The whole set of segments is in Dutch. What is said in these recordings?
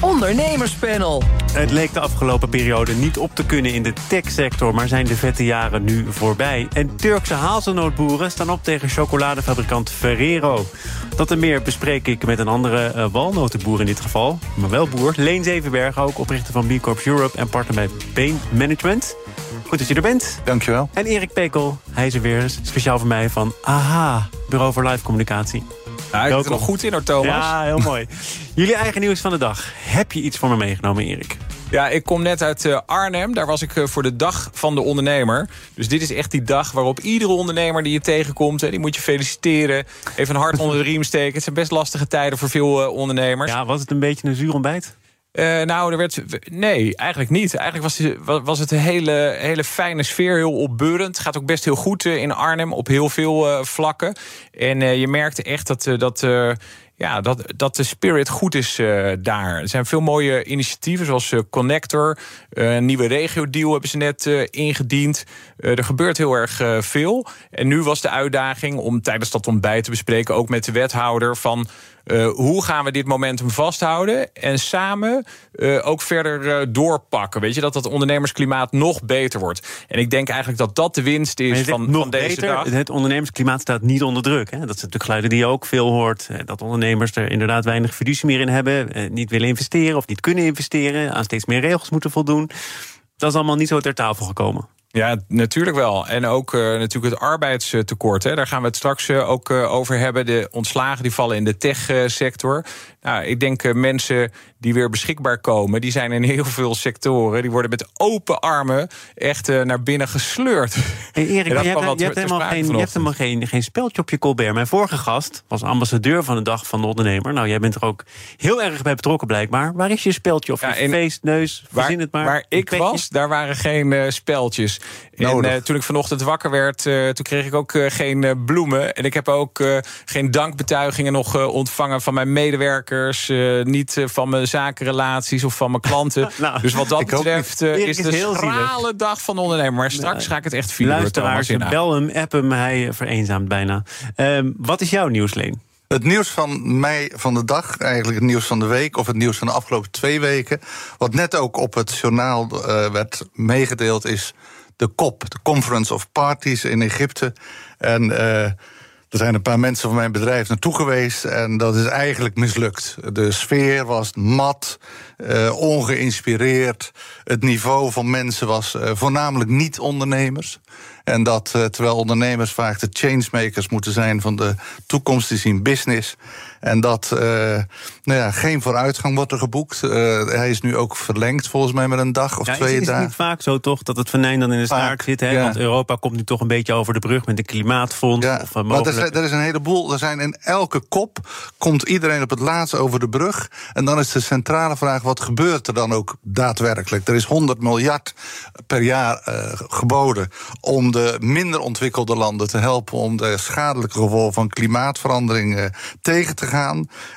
Ondernemerspanel. Het leek de afgelopen periode niet op te kunnen in de techsector... maar zijn de vette jaren nu voorbij. En Turkse hazelnootboeren staan op tegen chocoladefabrikant Ferrero. Dat en meer bespreek ik met een andere uh, walnotenboer in dit geval. Maar wel boer. Leen Zevenberg, ook oprichter van B Corp Europe... en partner bij Bain Management. Goed dat je er bent. Dankjewel. En Erik Pekel, hij is er weer speciaal voor mij van AHA, Bureau voor Live Communicatie. Ik zit er nog goed in hoor, Thomas. Ja, heel mooi. Jullie eigen nieuws van de dag. Heb je iets voor me meegenomen, Erik? Ja, ik kom net uit uh, Arnhem. Daar was ik uh, voor de dag van de ondernemer. Dus dit is echt die dag waarop iedere ondernemer die je tegenkomt... Die moet je feliciteren, even een hart onder de riem steken. Het zijn best lastige tijden voor veel uh, ondernemers. Ja, was het een beetje een zuur ontbijt? Uh, nou, er werd, nee, eigenlijk niet. Eigenlijk was, was het een hele, hele fijne sfeer, heel opbeurend. Gaat ook best heel goed uh, in Arnhem op heel veel uh, vlakken. En je merkte echt dat, dat, ja, dat, dat de spirit goed is daar. Er zijn veel mooie initiatieven, zoals Connector. een nieuwe regio-deal hebben ze net ingediend. er gebeurt heel erg veel. En nu was de uitdaging om tijdens dat ontbijt te bespreken... ook met de wethouder van... Uh, hoe gaan we dit momentum vasthouden en samen uh, ook verder uh, doorpakken? Weet je, dat dat ondernemersklimaat nog beter wordt. En ik denk eigenlijk dat dat de winst is van, nog van deze beter, dag. Het ondernemersklimaat staat niet onder druk. Hè? Dat zijn natuurlijk geluiden die je ook veel hoort. Dat ondernemers er inderdaad weinig fiducie meer in hebben. Niet willen investeren of niet kunnen investeren. Aan steeds meer regels moeten voldoen. Dat is allemaal niet zo ter tafel gekomen. Ja, natuurlijk wel. En ook uh, natuurlijk het arbeidstekort. Hè. Daar gaan we het straks uh, ook uh, over hebben. De ontslagen die vallen in de techsector. Nou, ik denk mensen die weer beschikbaar komen... die zijn in heel veel sectoren. Die worden met open armen echt naar binnen gesleurd. Hey Erik, je, hebt, je, hebt helemaal, geen, je hebt helemaal geen, op je Colbert. Mijn vorige gast was ambassadeur van de Dag van de Ondernemer. Nou, jij bent er ook heel erg bij betrokken blijkbaar. Waar is je speldje of ja, je feest, neus, waar, het maar. Waar ik was, daar waren geen speldjes. En uh, toen ik vanochtend wakker werd, uh, toen kreeg ik ook uh, geen bloemen. En ik heb ook geen dankbetuigingen nog ontvangen van mijn medewerkers. niet van mijn zakenrelaties of van mijn klanten. nou, dus wat dat betreft is het een schrale dag van de ondernemer. Maar straks ga ik het echt vieren. Luisteraars, bel hem, app hem, hij vereenzaamt bijna. Ehm, wat is jouw nieuwsleen? Het nieuws van mij van de dag, eigenlijk het nieuws van de week... of het nieuws van de afgelopen twee weken... wat net ook op het journaal werd meegedeeld is de COP, de Conference of Parties in Egypte. En uh, er zijn een paar mensen van mijn bedrijf naartoe geweest en dat is eigenlijk mislukt. De sfeer was mat, uh, ongeïnspireerd. Het niveau van mensen was uh, voornamelijk niet-ondernemers. En dat terwijl ondernemers vaak de changemakers moeten zijn van de toekomst, die zien business. En dat uh, nou ja, geen vooruitgang wordt er geboekt. Uh, hij is nu ook verlengd, volgens mij, met een dag of ja, twee dagen. Is het niet vaak zo toch dat het venijn dan in de staart zit? Hè? ja. Want Europa komt nu toch een beetje over de brug met een klimaatfonds. Ja, of maar er is, er is een heleboel. Er zijn in elke kop komt iedereen op het laatst over de brug. En dan is de centrale vraag: wat gebeurt er dan ook daadwerkelijk? Er is 100 miljard per jaar uh, geboden om de minder ontwikkelde landen te helpen om de schadelijke gevolgen van klimaatverandering tegen te gaan.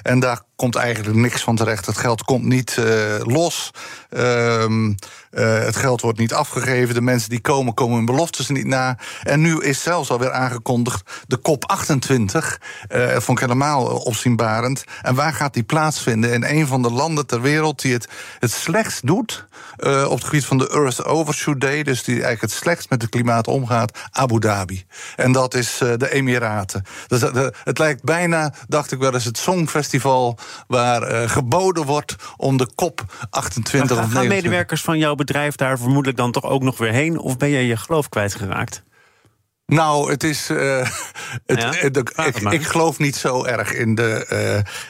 En daar komt eigenlijk niks van terecht. Het geld komt niet uh, los. Um, uh, het geld wordt niet afgegeven. De mensen die komen, komen hun beloftes niet na. En nu is zelfs alweer aangekondigd de COP28. Uh, dat vond ik helemaal opzienbarend. En waar gaat die plaatsvinden? In een van de landen ter wereld die het het slechtst doet... Op het gebied van de Earth Overshoot Day... dus die eigenlijk het slechtst met het klimaat omgaat, Abu Dhabi. En dat is de Emiraten. Dus, het lijkt bijna, dacht ik wel eens, het Songfestival... waar uh, geboden wordt om de COP 28 gaan, gaan medewerkers van jouw bedrijf daar vermoedelijk dan toch ook nog weer heen? Of ben je je geloof kwijtgeraakt? Nou, het is. Uh, het, Ja? het ik, geloof niet zo erg in de,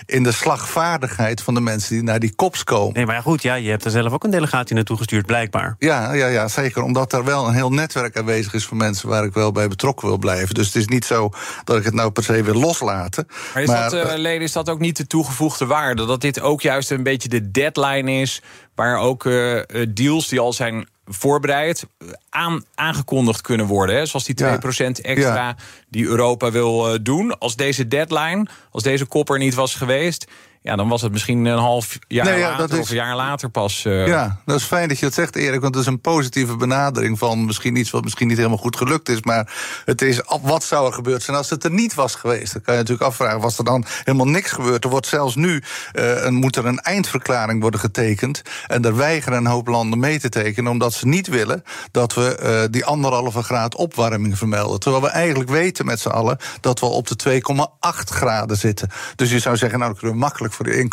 uh, in de slagvaardigheid van de mensen die naar die kops komen. Nee, maar ja, goed, ja, je hebt er zelf ook een delegatie naartoe gestuurd, blijkbaar. Ja, ja, ja, zeker. Omdat er wel een heel netwerk aanwezig is van mensen waar ik wel bij betrokken wil blijven. Dus het is niet zo dat ik het nou per se wil loslaten. Maar is dat, uh, Leden, is dat ook niet de toegevoegde waarde? Dat dit ook juist een beetje de deadline is... waar ook uh, deals die al zijn voorbereid aan, aangekondigd kunnen worden. Hè? Zoals die 2% extra die Europa wil uh, doen. Als deze deadline, als deze kop er niet was geweest... Ja, dan was het misschien een half jaar Nee, ja, later dat is- of een jaar later pas. eh, Ja, dat is fijn dat je dat zegt, Erik. Want het is een positieve benadering van misschien iets wat misschien niet helemaal goed gelukt is. Maar het is wat zou er gebeurd zijn als het er niet was geweest? Dan kan je natuurlijk afvragen, was er dan helemaal niks gebeurd? Er wordt zelfs nu eh, een, moet er een eindverklaring worden getekend. En er weigeren een hoop landen mee te tekenen, omdat ze niet willen dat we eh, die anderhalve graad opwarming vermelden. Terwijl we eigenlijk weten met z'n allen dat we op de 2,8 graden zitten. Dus je zou zeggen, nou, dan kunnen we makkelijk voor de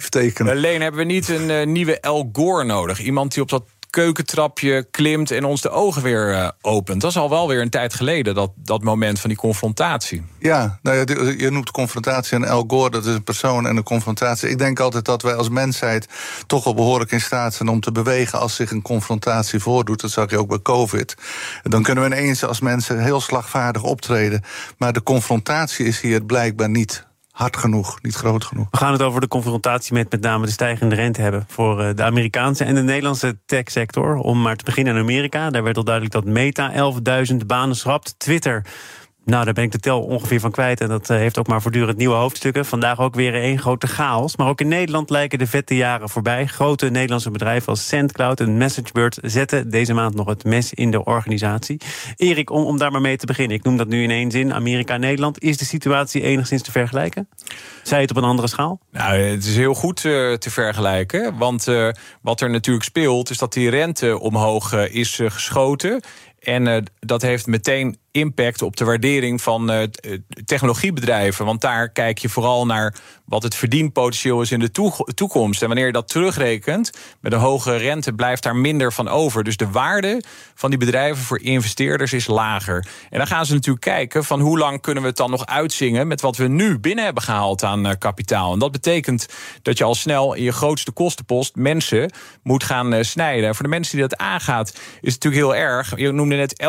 1,5 tekenen. Alleen hebben we niet een eh, nieuwe El Gore nodig. Iemand die op dat keukentrapje klimt en ons de ogen weer eh, opent. Dat is al wel weer een tijd geleden, dat, dat moment van die confrontatie. Ja, nou ja, je noemt confrontatie en El Gore, dat is een persoon en een confrontatie. Ik denk altijd dat wij als mensheid toch wel behoorlijk in staat zijn om te bewegen als zich een confrontatie voordoet. Dat zag je ook bij COVID. Dan kunnen we ineens als mensen heel slagvaardig optreden. Maar de confrontatie is hier blijkbaar niet hard genoeg, niet groot genoeg. We gaan het over de confrontatie met met name de stijgende rente hebben... voor eh, de Amerikaanse en de Nederlandse techsector. Om maar te beginnen in Amerika. Daar werd al duidelijk dat Meta 11.000 banen schrapt. Twitter, nou, daar ben ik de tel ongeveer van kwijt. En dat eh, heeft ook maar voortdurend nieuwe hoofdstukken. Vandaag ook weer één grote chaos. Maar ook in Nederland lijken de vette jaren voorbij. Grote Nederlandse bedrijven als SendCloud en MessageBird... zetten deze maand nog het mes in de organisatie. Erik, om, om daar maar mee te beginnen. Ik noem dat nu in één zin. Amerika Nederland. Is de situatie enigszins te vergelijken? Zij het op een andere schaal? Nou, het is heel goed eh, te vergelijken. Want eh, wat er natuurlijk speelt, is dat die rente omhoog is geschoten. En dat heeft meteen impact op de waardering van eh, eh, technologiebedrijven. Want daar kijk je vooral naar wat het verdienpotentieel is in de toekomst. En wanneer je dat terugrekent, met een hoge rente blijft daar minder van over. Dus de waarde van die bedrijven voor investeerders is lager. En dan gaan ze natuurlijk kijken van hoe lang kunnen we het dan nog uitzingen met wat we nu binnen hebben gehaald aan eh, kapitaal. En dat betekent dat je al snel in je grootste kostenpost mensen moet gaan snijden. En voor de mensen die dat aangaat, is het natuurlijk heel erg. Je noemde net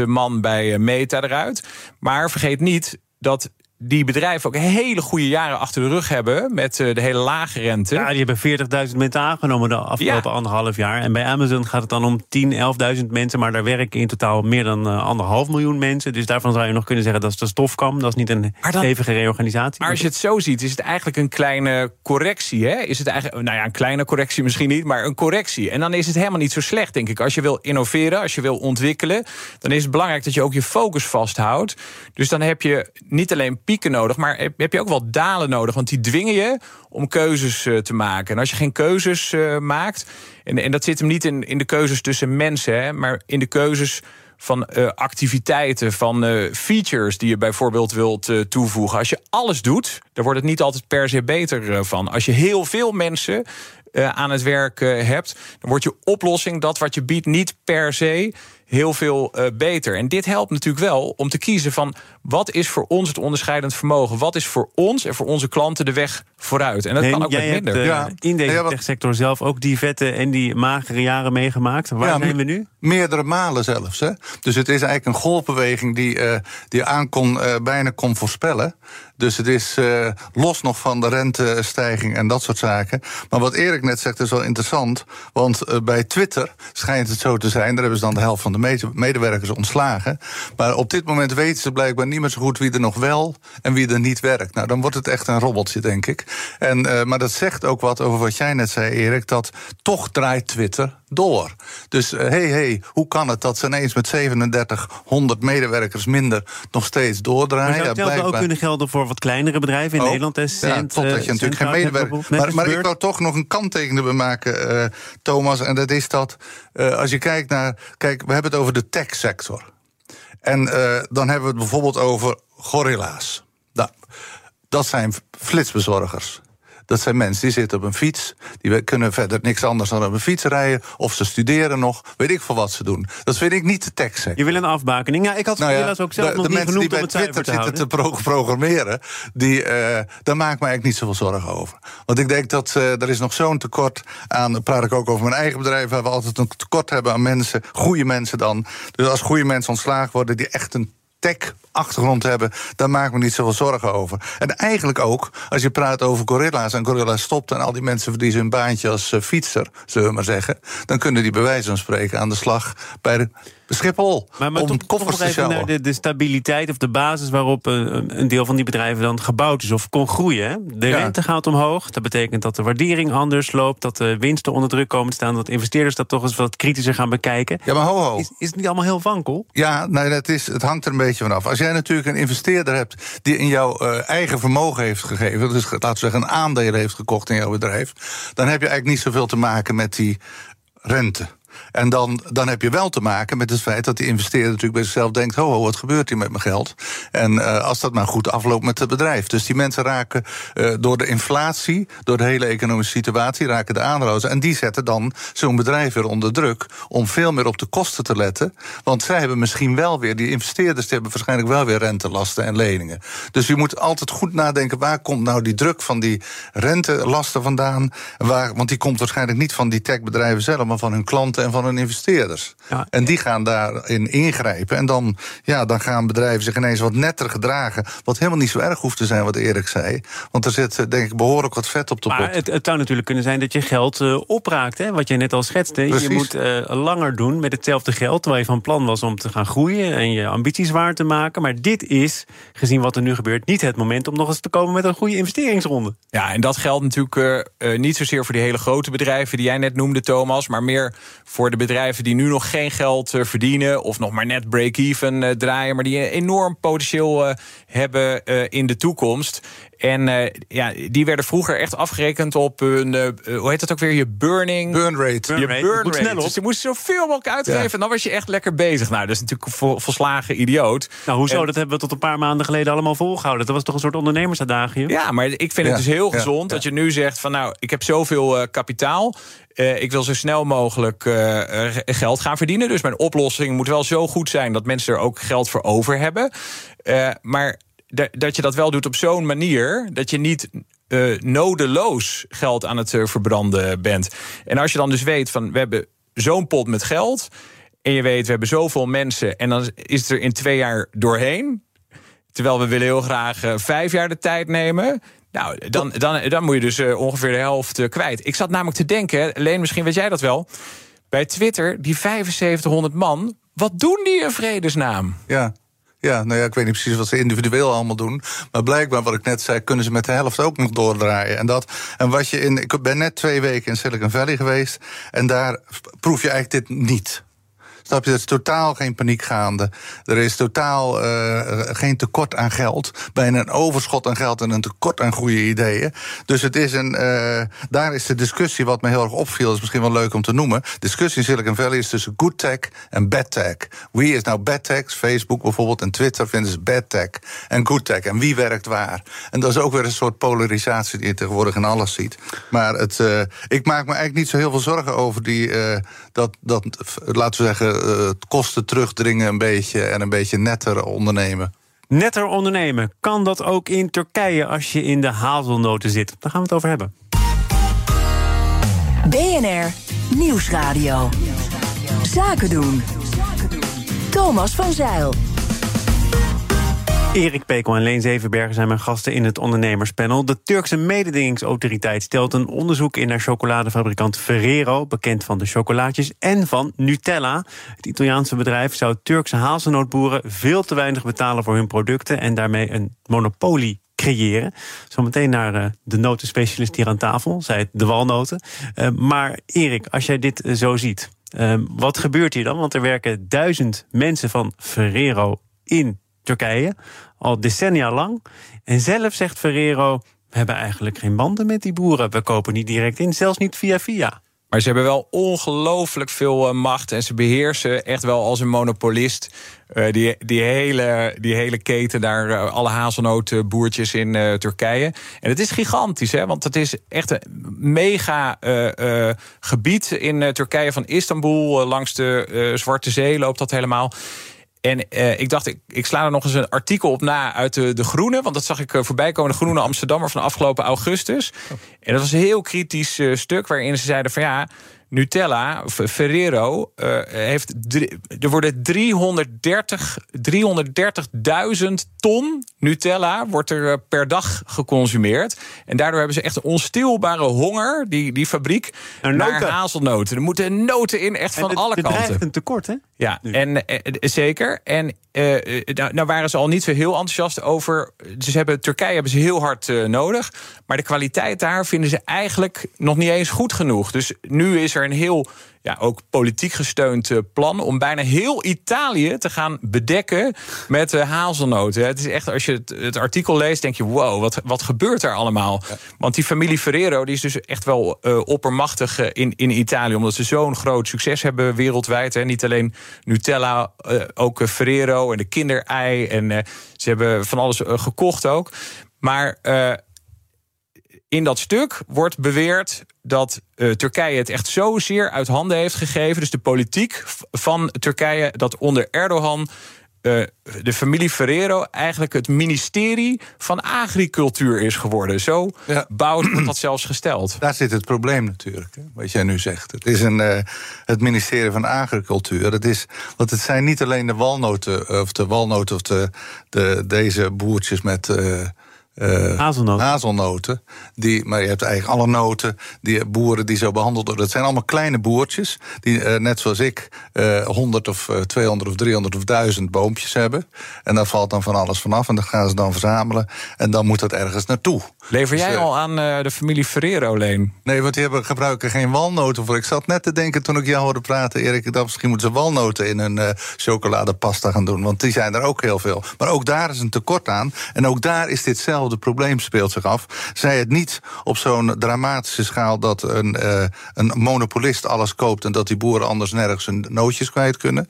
11.000 man bij eh, Meta eruit. Maar vergeet niet dat die bedrijven ook hele goede jaren achter de rug hebben met eh, de hele lage rente. Ja, die hebben 40.000 mensen aangenomen de afgelopen Ja. anderhalf jaar. En bij Amazon gaat het dan om 10, 11.000 mensen. Maar daar werken in totaal meer dan eh, anderhalf miljoen mensen. Dus daarvan zou je nog kunnen zeggen dat is de stofkam. Dat is niet een dan- stevige reorganisatie. Maar als je het zo ziet, is het eigenlijk een kleine correctie. Hè? Is het eigenlijk, nou ja, een kleine correctie misschien niet, maar een correctie. En dan is het helemaal niet zo slecht, denk ik. Als je wil innoveren, als je wil ontwikkelen, dan is het belangrijk dat je ook je focus vasthoudt. Dus dan heb je niet alleen nodig, maar heb- je ook wel dalen nodig. Want die dwingen je om keuzes eh, te maken. En als je geen keuzes eh, maakt, en, en dat zit hem niet in, in de keuzes tussen mensen, hè, maar in de keuzes van eh, activiteiten, van features die je bijvoorbeeld wilt toevoegen. Als je alles doet, dan wordt het niet altijd per se beter van. Als je heel veel mensen aan het werk hebt, dan wordt je oplossing, dat wat je biedt, niet per se heel veel eh, beter. En dit helpt natuurlijk wel om te kiezen van wat is voor ons het onderscheidend vermogen? Wat is voor ons en voor onze klanten de weg vooruit? En dat Nee, kan ook jij met hebt minder. eh, Ja. in deze Ja, wat- techsector zelf ook die vette en die magere jaren meegemaakt. Waar Ja, zijn we nu? Meerdere malen zelfs. Hè? Dus het is eigenlijk een golfbeweging die, eh, die aan kon, eh, bijna kon voorspellen. Dus het is eh, los nog van de rentestijging en dat soort zaken. Maar wat Erik net zegt is wel interessant. Want eh, bij Twitter schijnt het zo te zijn. Daar hebben ze dan de helft van de mede- medewerkers ontslagen. Maar op dit moment weten ze blijkbaar niet meer zo goed wie er nog wel en wie er niet werkt. Nou, dan wordt het echt een robbeltje, denk ik. En, eh, maar dat zegt ook wat over wat jij net zei, Erik. Dat toch draait Twitter door. Dus hé, hey, hey, hoe kan het dat ze ineens met 3700 medewerkers minder nog steeds doordraaien? Maar zou Ja, hetzelfde ook kunnen gelden voor wat kleinere bedrijven in Ook. Nederland? Hè? Ja, Cent, totdat eh, je natuurlijk geen Centraal, medewerker... bijvoorbeeld, Maar, maar ik wou toch nog een kanttekening bij maken, eh, Thomas. En dat is dat, eh, als je kijkt naar... Kijk, we hebben het over de techsector. En eh, dan hebben we het bijvoorbeeld over gorilla's. Nou, dat zijn flitsbezorgers. Dat zijn mensen die zitten op een fiets. Die kunnen verder niks anders dan op een fiets rijden. Of ze studeren nog. Weet ik veel wat ze doen. Dat vind ik niet de techsector. Je wil een afbakening. Ja, ik had Nou ja, helaas ook zelf de, nog de niet mensen die genoemd bij om het Twitter te zitten te pro- programmeren, die, eh, daar maak ik me eigenlijk niet zoveel zorgen over. Want ik denk dat eh, er is nog zo'n tekort aan. dan praat ik ook over mijn eigen bedrijf, waar we altijd een tekort hebben aan mensen, goede mensen dan. Dus als goede mensen ontslagen worden die echt een tech-achtergrond hebben, daar maak ik me niet zoveel zorgen over. En eigenlijk ook, als je praat over gorilla's en gorilla's stopt en al die mensen verliezen hun baantje als eh, fietser, zullen we maar zeggen, dan kunnen die bij wijze van spreken aan de slag bij de Schiphol. Maar, maar om toch, koffers toch even naar de, de stabiliteit of de basis waarop een, een deel van die bedrijven dan gebouwd is of kon groeien. Hè? De Ja. rente gaat omhoog. Dat betekent dat de waardering anders loopt, dat de winsten onder druk komen te staan, dat investeerders dat toch eens wat kritischer gaan bekijken. Ja, maar ho, ho. Is, is het niet allemaal heel wankel? Ja, nee, dat is, het hangt er een beetje vanaf. Als jij natuurlijk een investeerder hebt die in jouw eh, eigen vermogen heeft gegeven, dus laten we zeggen een aandeel heeft gekocht in jouw bedrijf, dan heb je eigenlijk niet zoveel te maken met die rente. En dan, dan heb je wel te maken met het feit dat die investeerder natuurlijk bij zichzelf denkt: ho, wat gebeurt hier met mijn geld? En eh, als dat maar goed afloopt met het bedrijf. Dus die mensen raken eh, door de inflatie, door de hele economische situatie, raken de aandeelhouders. En die zetten dan zo'n bedrijf weer onder druk om veel meer op de kosten te letten. Want zij hebben misschien wel weer, die investeerders die hebben waarschijnlijk wel weer rentelasten en leningen. Dus je moet altijd goed nadenken: waar komt nou die druk van die rentelasten vandaan? Waar, want die komt waarschijnlijk niet van die techbedrijven zelf, maar van hun klanten en van hun investeerders. Ja. En die gaan daarin ingrijpen. En dan, ja, dan gaan bedrijven zich ineens wat netter gedragen. Wat helemaal niet zo erg hoeft te zijn, wat Erik zei. Want er zit, eh, denk ik, behoorlijk wat vet op de Maar pot. het, het zou natuurlijk kunnen zijn dat je geld eh, opraakt. Hè? Wat je net al schetste. Precies. Je moet eh, langer doen met hetzelfde geld. Terwijl je van plan was om te gaan groeien en je ambities waar te maken. Maar dit is, gezien wat er nu gebeurt, niet het moment om nog eens te komen met een goede investeringsronde. Ja, en dat geldt natuurlijk niet zozeer voor die hele grote bedrijven die jij net noemde, Thomas, maar meer voor de bedrijven die nu nog geen geld eh, verdienen of nog maar net break-even eh, draaien, maar die een enorm potentieel eh, hebben in de toekomst. En eh, ja, die werden vroeger echt afgerekend op hun, eh, eh, hoe heet dat ook weer, je burning. Burn rate. je rate. burn Het moet rate. snel op. Dus je moest zoveel mogelijk uitgeven Ja. en dan was je echt lekker bezig. Nou, dat is natuurlijk een vol- volslagen idioot. Nou, hoezo? En- dat hebben we tot een paar maanden geleden allemaal volgehouden. Dat was toch een soort ondernemersadagium? Ja, maar ik vind Ja, het dus heel gezond ja. dat je nu zegt van nou, ik heb zoveel eh, kapitaal. eh, ik wil zo snel mogelijk geld gaan verdienen. Dus mijn oplossing moet wel zo goed zijn dat mensen er ook geld voor over hebben. Eh, maar dat je dat wel doet op zo'n manier dat je niet eh, nodeloos geld aan het verbranden bent. En als je dan dus weet van we hebben zo'n pot met geld. En je weet, we hebben zoveel mensen. En dan is het er in twee jaar doorheen. Terwijl we willen heel graag eh, vijf jaar de tijd nemen. Nou, dan, dan, dan moet je dus eh, ongeveer de helft kwijt. Ik zat namelijk te denken, alleen misschien weet jij dat wel. Bij Twitter, die 7500 man, wat doen die in vredesnaam? Ja. Ja, nou ja, ik weet niet precies wat ze individueel allemaal doen. Maar blijkbaar, wat ik net zei, kunnen ze met de helft ook nog doordraaien. En, dat, en wat je in. Ik ben net twee weken in Silicon Valley geweest. En daar proef je eigenlijk dit niet. Snap je? Er is totaal geen paniek gaande. Er is totaal eh, geen tekort aan geld. Bijna een overschot aan geld en een tekort aan goede ideeën. Dus het is een. eh, daar is de discussie, wat me heel erg opviel, is misschien wel leuk om te noemen. Discussie in Silicon Valley is tussen good tech en bad tech. Wie is nou bad tech? Facebook bijvoorbeeld en Twitter vinden ze bad tech en good tech. En wie werkt waar? En dat is ook weer een soort polarisatie die je tegenwoordig in alles ziet. Maar het, eh, ik maak me eigenlijk niet zo heel veel zorgen over die. dat, dat, laten we zeggen, het kosten terugdringen een beetje en een beetje netter ondernemen. Netter ondernemen. Kan dat ook in Turkije als je in de hazelnoten zit? Daar gaan we het over hebben. BNR Nieuwsradio. Zaken doen. Thomas van Zeil. Erik Pekel en Leen Zevenbergen zijn mijn gasten in het ondernemerspanel. De Turkse mededingingsautoriteit stelt een onderzoek in naar chocoladefabrikant Ferrero, bekend van de chocolaatjes, en van Nutella. Het Italiaanse bedrijf zou Turkse hazelnootboeren veel te weinig betalen voor hun producten en daarmee een monopolie creëren. Zometeen naar eh, de notenspecialist hier aan tafel, zij het de walnoten. Eh, maar Erik, als jij dit eh, zo ziet, wat gebeurt hier dan? Want er werken duizend mensen van Ferrero in Turkije, al decennia lang. En zelf zegt Ferrero, we hebben eigenlijk geen banden met die boeren. We kopen niet direct in, zelfs niet via via. Maar ze hebben wel ongelooflijk veel eh, macht en ze beheersen echt wel als een monopolist eh, die, die, hele, die hele keten daar, eh, alle hazelnotenboertjes in Turkije. En het is gigantisch, hè, want het is echt een mega gebied in Turkije van Istanbul langs de Zwarte Zee loopt dat helemaal. En eh, ik dacht, ik, ik sla er nog eens een artikel op na uit de, de Groene. Want dat zag ik eh, voorbij komen. De Groene Amsterdammer van afgelopen augustus. En dat was een heel kritisch eh, stuk waarin ze zeiden van ja. Nutella, Ferrero, uh, heeft. Er worden 330, 330.000 ton Nutella wordt er per dag geconsumeerd. En daardoor hebben ze echt een onstilbare honger, die, die fabriek, naar hazelnoten. Er moeten noten in, echt van alle kanten. Het een tekort, hè? Ja, en, zeker. En nou, nou, waren ze al niet zo heel enthousiast over. Ze hebben, Turkije hebben ze heel hard nodig. Maar de kwaliteit daar vinden ze eigenlijk nog niet eens goed genoeg. Dus nu is er een heel ja, ook politiek gesteund eh, plan om bijna heel Italië te gaan bedekken met uh, hazelnoten. Het is echt, als je het, het, artikel leest, denk je: wow, wat, wat gebeurt er allemaal? Want die familie Ferrero die is dus echt wel uh, oppermachtig in, in Italië, omdat ze zo'n groot succes hebben wereldwijd. Hè. Niet alleen Nutella, ook Ferrero en de kinderei. En ze hebben van alles gekocht ook. Maar in dat stuk wordt beweerd dat uh, Turkije het echt zozeer uit handen heeft gegeven. Dus de politiek van Turkije, dat onder Erdogan. Uh, de familie Ferrero eigenlijk het ministerie van agricultuur is geworden. Zo ja. bouwt dat zelfs gesteld. Daar zit het probleem natuurlijk, hè, wat jij nu zegt. Het is een, uh, het ministerie van Agricultuur. Het is, want het zijn niet alleen de walnoten, of de walnoten of de, de, deze boertjes met uh, hazelnoten. hazelnoten. Die, maar je hebt eigenlijk alle noten, die boeren die zo behandeld worden. Dat zijn allemaal kleine boertjes, die uh, net zoals ik uh, 100 of 200 of 300 of 1000 boompjes hebben. En daar valt dan van alles vanaf en dat gaan ze dan verzamelen. En dan moet dat ergens naartoe. Lever jij dus, al aan de familie Ferrero, Leen? Nee, want die hebben, gebruiken geen walnoten voor. Ik zat net te denken toen ik jou hoorde praten, Erik, dat misschien moeten ze walnoten in hun chocoladepasta gaan doen. Want die zijn er ook heel veel. Maar ook daar is een tekort aan. En ook daar is dit zelf hetzelfde probleem speelt zich af. Zij het niet op zo'n dramatische schaal dat een, uh, een monopolist alles koopt en dat die boeren anders nergens hun nootjes kwijt kunnen.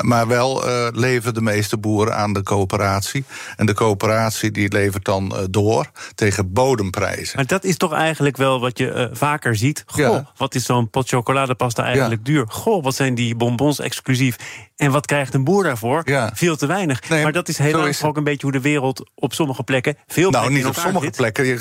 Maar wel uh, leveren de meeste boeren aan de coöperatie. En de coöperatie die levert dan uh, door tegen bodemprijzen. Maar dat is toch eigenlijk wel wat je vaker ziet. Goh, ja. wat is zo'n pot chocoladepasta eigenlijk ja. duur? Goh, wat zijn die bonbons exclusief? En wat krijgt een boer daarvoor? Ja. Veel te weinig. Nee, maar dat is helaas ook een beetje hoe de wereld op sommige plekken veel Nou, niet op sommige plekken. Je,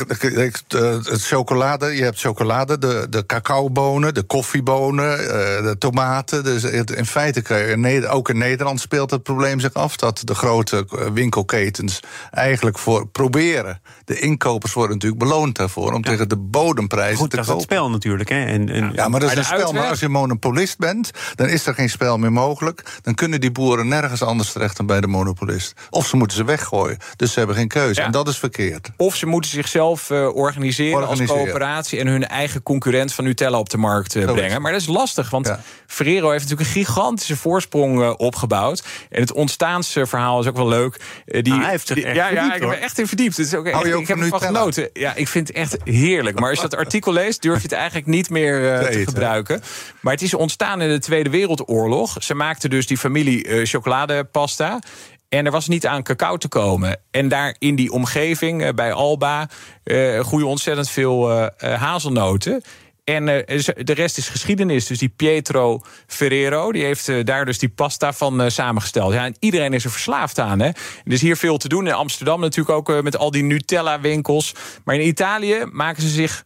het chocolade, je hebt chocolade, de, de cacaobonen, de koffiebonen, eh, de tomaten. Dus in feite, ook in Nederland speelt het probleem zich af dat de grote eh, winkelketens eigenlijk voor proberen. De inkopers worden natuurlijk beloond daarvoor om tegen de bodemprijzen Goed, te kopen. Dat is het spel natuurlijk. Hè? En, en, ja, maar dat is een spel. Maar als je monopolist bent, dan is er geen spel meer mogelijk dan kunnen die boeren nergens anders terecht dan bij de monopolist. Of ze moeten ze weggooien. Dus ze hebben geen keuze. En dat is verkeerd. Of ze moeten zichzelf uh, organiseren, als coöperatie en hun eigen concurrent van Nutella op de markt uh, brengen. Maar dat is lastig, want ja. Ferrero heeft natuurlijk een gigantische voorsprong uh, opgebouwd. En het ontstaansverhaal is ook wel leuk. die, ah, hij heeft die, ja, ja, ik heb er echt in verdiept. Het is ook echt, ik heb ervan genoten. Ja, ik vind het echt heerlijk. Maar als je dat artikel leest, durf je het eigenlijk niet meer te, te gebruiken. Maar het is ontstaan in de Tweede Wereldoorlog. Ze maakten dus die familie uh, chocoladepasta. En er was niet aan cacao te komen. En daar in die omgeving, uh, bij Alba, uh, groeien ontzettend veel hazelnoten. En de rest is geschiedenis. Dus die Pietro Ferrero, die heeft daar dus die pasta van samengesteld. Ja, en iedereen is er verslaafd aan. Hè? Er is hier veel te doen. In Amsterdam natuurlijk ook met al die Nutella-winkels. Maar in Italië maken ze zich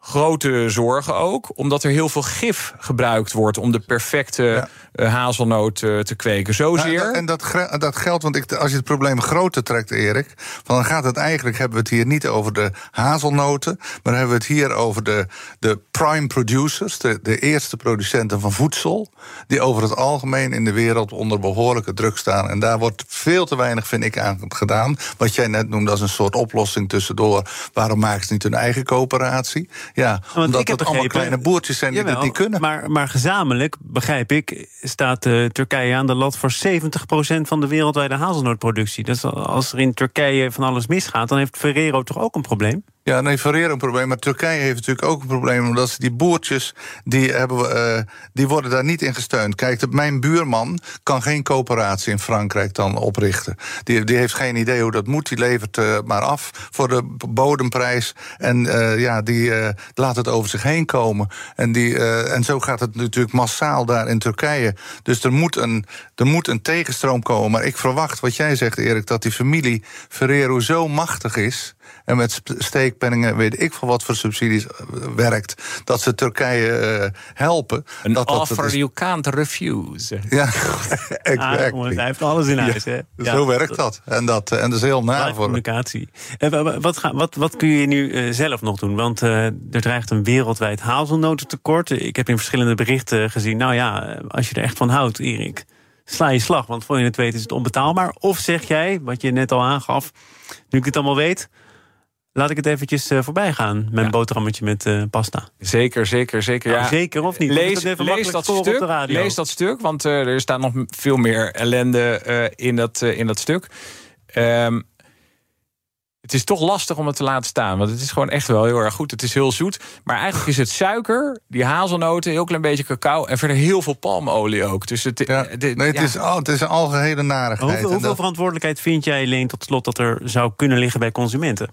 grote zorgen ook, omdat er heel veel gif gebruikt wordt om de perfecte eh, hazelnoot uh, te kweken. Zozeer. Nou, en dat, dat geldt, want ik, als je het probleem groter trekt, Erik, dan gaat het eigenlijk, hebben we het hier niet over de hazelnoten, maar hebben we het hier over de, de prime producers, de, de eerste producenten van voedsel, die over het algemeen in de wereld onder behoorlijke druk staan. En daar wordt veel te weinig, vind ik, aan gedaan. Wat jij net noemde als een soort oplossing tussendoor. Waarom maken ze niet hun eigen coöperatie? Ja, Want omdat het allemaal kleine boertjes zijn die dat niet kunnen. Maar, maar gezamenlijk, begrijp ik, staat uh, Turkije aan de lat voor 70% van de wereldwijde hazelnootproductie. Dus als er in Turkije van alles misgaat, dan heeft Ferrero toch ook een probleem? Ja, nee, Ferrero een probleem. Maar Turkije heeft natuurlijk ook een probleem. Omdat ze die boertjes, die, hebben, uh, die worden daar niet in gesteund. Kijk, mijn buurman kan geen coöperatie in Frankrijk dan oprichten. Die, die heeft geen idee hoe dat moet. Die levert uh, maar af voor de bodemprijs. En uh, ja, die laat het over zich heen komen. En, die, en zo gaat het natuurlijk massaal daar in Turkije. Dus er moet, een, er moet een tegenstroom komen. Maar ik verwacht, wat jij zegt, Erik, dat die familie Ferrero zo machtig is en met steekpenningen, weet ik veel wat voor subsidies eh, werkt, dat ze Turkije uh, helpen. Een dat, offer dat, you can't refuse. Ja, exact. Ah, hij heeft alles in huis, hè? Ja, zo werkt dat. En dat, en dat is heel na voor communicatie. Wat, ga, wat, wat kun je nu zelf nog doen? Want er dreigt een wereldwijd hazelnotentekort. Ik heb in verschillende berichten gezien, nou ja, als je er echt van houdt, Erik sla je slag. Want voor je het weet is het onbetaalbaar. Of zeg jij, wat je net al aangaf, nu ik het allemaal weet... Laat ik het eventjes uh, voorbij gaan. Mijn ja. boterhammetje met uh, pasta. Zeker, zeker, zeker. Nou, ja. Zeker of niet? Lees, dat, lees dat stuk. Lees dat stuk, want uh, er staat nog veel meer ellende in, dat, in dat stuk. Um, het is toch lastig om het te laten staan. Want het is gewoon echt wel heel erg goed. Het is heel zoet. Maar eigenlijk is het suiker, die hazelnoten, heel klein beetje cacao. En verder heel veel palmolie ook. Dus het, ja, nee, het, is, oh, het is een algehele narigheid. Hoeveel, hoeveel verantwoordelijkheid vind jij, Leen, tot slot dat er zou kunnen liggen bij consumenten?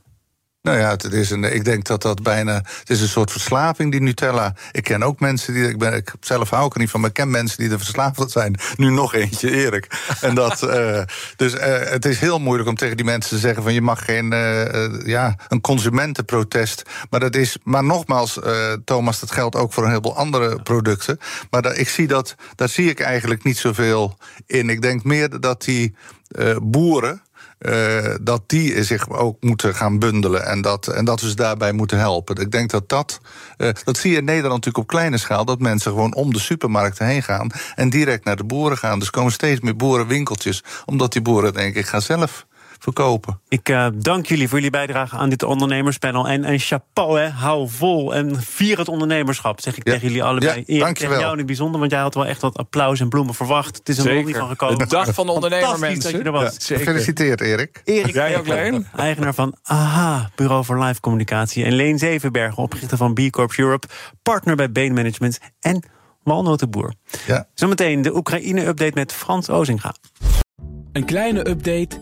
Nou ja, het is een, ik denk dat dat bijna. Het is een soort verslaving, die Nutella. Ik ken ook mensen die. Ik, ben, ik zelf hou ik er niet van, maar ik ken mensen die er verslaafd zijn. Nu nog eentje, Erik. En dat, uh, dus uh, het is heel moeilijk om tegen die mensen te zeggen: van je mag geen. Uh, ja, een consumentenprotest. Maar dat is. Maar nogmaals, Thomas, dat geldt ook voor een heleboel andere producten. Maar dat, ik zie dat. Daar zie ik eigenlijk niet zoveel in. Ik denk meer dat die boeren. Uh, dat die zich ook moeten gaan bundelen en dat, en dat we ze daarbij moeten helpen. Ik denk dat dat. Uh, dat zie je in Nederland natuurlijk op kleine schaal. Dat mensen gewoon om de supermarkten heen gaan en direct naar de boeren gaan. Dus komen steeds meer boerenwinkeltjes. Omdat die boeren denken: ik ga zelf verkopen. Ik uh, dank jullie voor jullie bijdrage aan dit ondernemerspanel. En, en chapeau, hè, hou vol en vier het ondernemerschap, zeg ik tegen jullie allebei. Ja, dank je wel. jou in het bijzonder, want jij had wel echt wat applaus en bloemen verwacht. Het is er nog niet van gekomen. De dag van de ondernemer, mensen. Dat je er was. Ja, gefeliciteerd, Erik. Erik Jij ook, Leen? Eigenaar van AHA, Bureau voor Live Communicatie. En Leen Zevenbergen, oprichter van B Corp Europe, partner bij Bain Management en walnotenboer. Ja. Zometeen de Oekraïne-update met Frans Ozinga. Een kleine update